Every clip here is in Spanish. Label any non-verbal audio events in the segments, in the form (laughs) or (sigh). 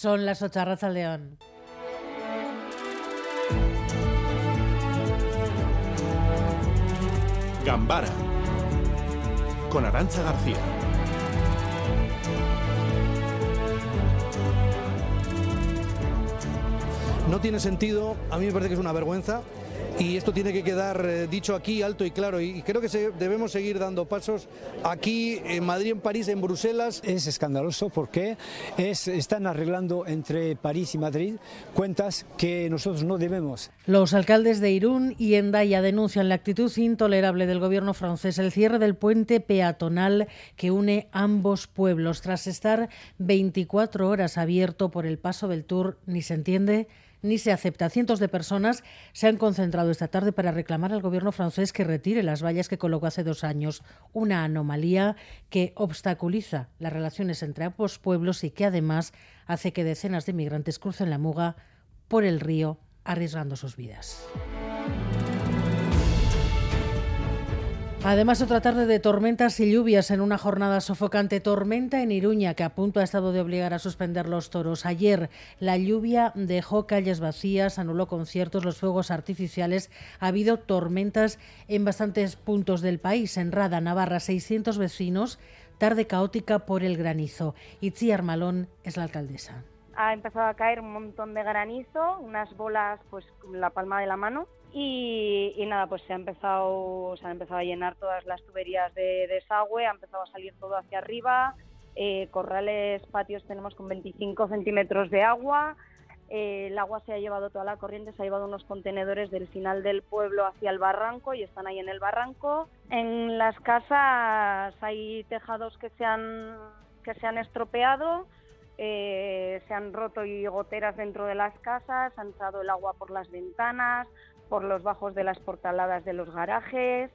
Son las ocho al león. Gambara con Arancha García. No tiene sentido, a mí me parece que es una vergüenza y esto tiene que quedar eh, dicho aquí alto y claro y, creo que debemos seguir dando pasos aquí en Madrid, en París, en Bruselas. Es escandaloso porque es, están arreglando entre París y Madrid cuentas que nosotros no debemos. Los alcaldes de Irún y Endaya denuncian la actitud intolerable del gobierno francés, el cierre del puente peatonal que une ambos pueblos tras estar 24 horas abierto por el paso del Tour, ni se entiende ni se acepta. Cientos de personas se han concentrado esta tarde para reclamar al gobierno francés que retire las vallas que colocó hace dos años, una anomalía que obstaculiza las relaciones entre ambos pueblos y que además hace que decenas de migrantes crucen la Muga por el río arriesgando sus vidas. Además, otra tarde de tormentas y lluvias en una jornada sofocante. Tormenta en Iruña, que a punto ha estado de obligar a suspender los toros. Ayer, la lluvia dejó calles vacías, anuló conciertos, los fuegos artificiales. Ha habido tormentas en bastantes puntos del país. En Rada, Navarra, 600 vecinos. Tarde caótica por el granizo. Itzi Armalón es la alcaldesa. Ha empezado a caer un montón de granizo, unas bolas, pues la palma de la mano. Y, nada, pues se ha empezado, se han empezado a llenar todas las tuberías de desagüe, ha empezado a salir todo hacia arriba, eh, corrales, patios tenemos con 25 centímetros de agua, eh, el agua se ha llevado toda la corriente, se ha llevado unos contenedores del final del pueblo hacia el barranco y están ahí en el barranco. En las casas hay tejados que se han, que se han estropeado, eh, se han roto y goteras dentro de las casas, ha entrado el agua por las ventanas, por los bajos de las portaladas de los garajes.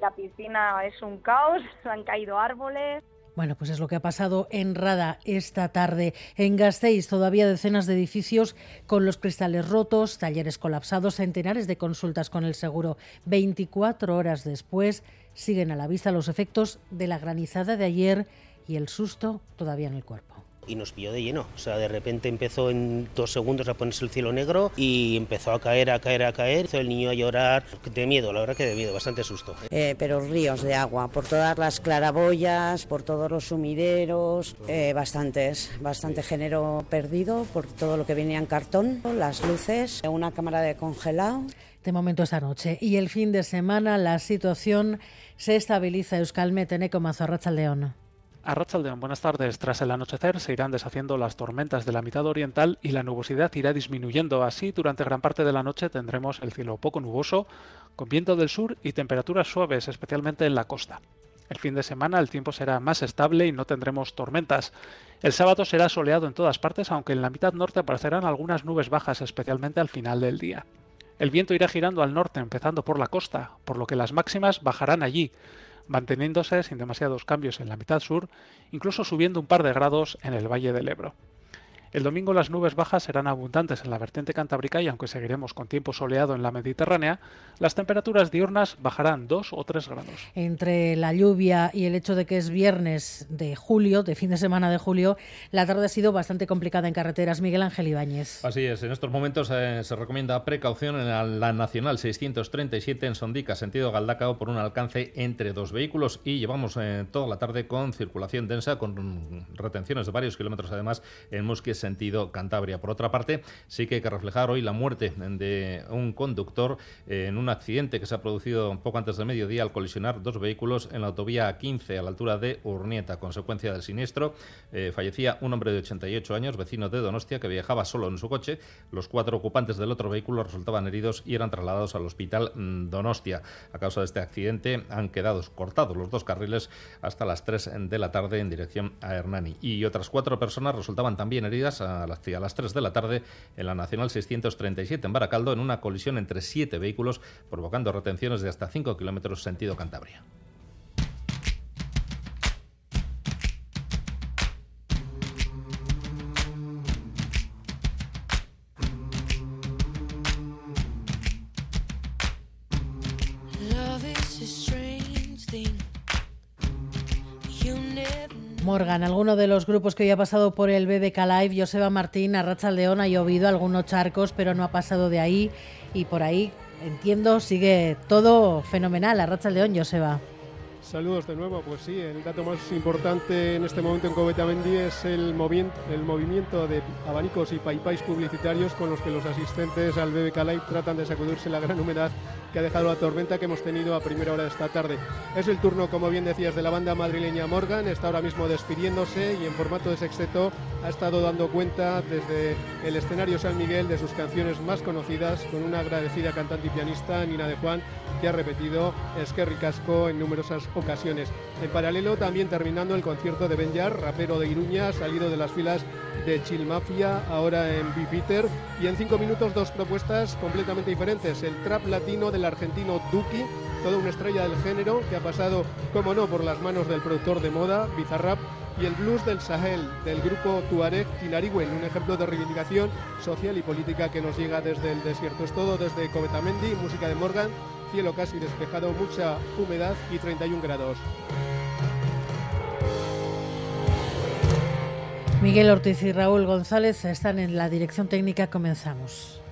La piscina es un caos, (laughs) han caído árboles. Bueno, pues es lo que ha pasado en Rada esta tarde. En Gasteiz, todavía decenas de edificios con los cristales rotos, talleres colapsados, centenares de consultas con el seguro. 24 horas después siguen a la vista los efectos de la granizada de ayer y el susto todavía en el cuerpo y nos pilló de lleno. O sea, de repente empezó en dos segundos a ponerse el cielo negro y empezó a caer, a caer, a caer. Hizo el niño a llorar. De miedo, la verdad que de miedo, bastante susto. Eh, pero ríos de agua, por todas las claraboyas, por todos los sumideros, eh, bastantes, bastante género perdido por todo lo que venía en cartón, las luces, una cámara de congelado. De momento esta noche y el fin de semana la situación se estabiliza. Euskalmet, Eneco Mazarracha León. A Rachaldeón, buenas tardes. Tras el anochecer se irán deshaciendo las tormentas de la mitad oriental y la nubosidad irá disminuyendo. Así, durante gran parte de la noche tendremos el cielo poco nuboso, con viento del sur y temperaturas suaves, especialmente en la costa. El fin de semana el tiempo será más estable y no tendremos tormentas. El sábado será soleado en todas partes, aunque en la mitad norte aparecerán algunas nubes bajas, especialmente al final del día. El viento irá girando al norte, empezando por la costa, por lo que las máximas bajarán allí manteniéndose sin demasiados cambios en la mitad sur, incluso subiendo un par de grados en el Valle del Ebro. El domingo las nubes bajas serán abundantes en la vertiente cantábrica y aunque seguiremos con tiempo soleado en la Mediterránea, las temperaturas diurnas bajarán 2 o 3 grados. Entre la lluvia y el hecho de que es viernes de julio, de fin de semana de julio, la tarde ha sido bastante complicada en carreteras. Miguel Ángel Ibáñez. Así es, en estos momentos eh, se recomienda precaución en la, Nacional 637 en Sondica, sentido Galdacao, por un alcance entre dos vehículos y llevamos eh, toda la tarde con circulación densa, con retenciones de varios kilómetros además en Musquies sentido Cantabria. Por otra parte, sí que hay que reflejar hoy la muerte de un conductor en un accidente que se ha producido poco antes de mediodía al colisionar dos vehículos en la autovía 15 a la altura de Urnieta. Consecuencia del siniestro, eh, fallecía un hombre de 88 años, vecino de Donostia, que viajaba solo en su coche. Los cuatro ocupantes del otro vehículo resultaban heridos y eran trasladados al hospital mm, Donostia. A causa de este accidente han quedado cortados los dos carriles hasta las 3 de la tarde en dirección a Hernani. Y otras cuatro personas resultaban también heridas a las, a las 3 de la tarde en la Nacional 637 en Baracaldo en una colisión entre siete vehículos, provocando retenciones de hasta 5 kilómetros sentido Cantabria. Morgan, alguno de los grupos que hoy ha pasado por el BBK Live, Joseba Martín, Arracha León, ha llovido algunos charcos, pero no ha pasado de ahí y por ahí, entiendo, sigue todo fenomenal. Arracha León, Joseba. Saludos de nuevo. Pues sí, el dato más importante en este momento en Covetamendi es el, el movimiento de abanicos y paipais publicitarios con los que los asistentes al BBK Live tratan de sacudirse la gran humedad que ha dejado la tormenta que hemos tenido a primera hora de esta tarde. Es el turno, como bien decías, de la banda madrileña Morgan. Está ahora mismo despidiéndose y en formato de sexteto ha estado dando cuenta desde el escenario San Miguel de sus canciones más conocidas con una agradecida cantante y pianista, Nina de Juan, que ha repetido Esquerri Casco en numerosas ocasiones. En paralelo, también terminando el concierto de Benjar, rapero de Iruña, salido de las filas de Chill Mafia, ahora en Beefeater. Y en cinco minutos, dos propuestas completamente diferentes. El trap latino del argentino Duki, toda una estrella del género que ha pasado, como no, por las manos del productor de moda, Bizarrap. Y el blues del Sahel, del grupo Tuareg Tinariwen, un ejemplo de reivindicación social y política que nos llega desde el desierto. Es todo desde Covetamendi, música de Morgan, cielo casi despejado, mucha humedad y 31 grados. Miguel Ortiz y Raúl González están en la dirección técnica. Comenzamos.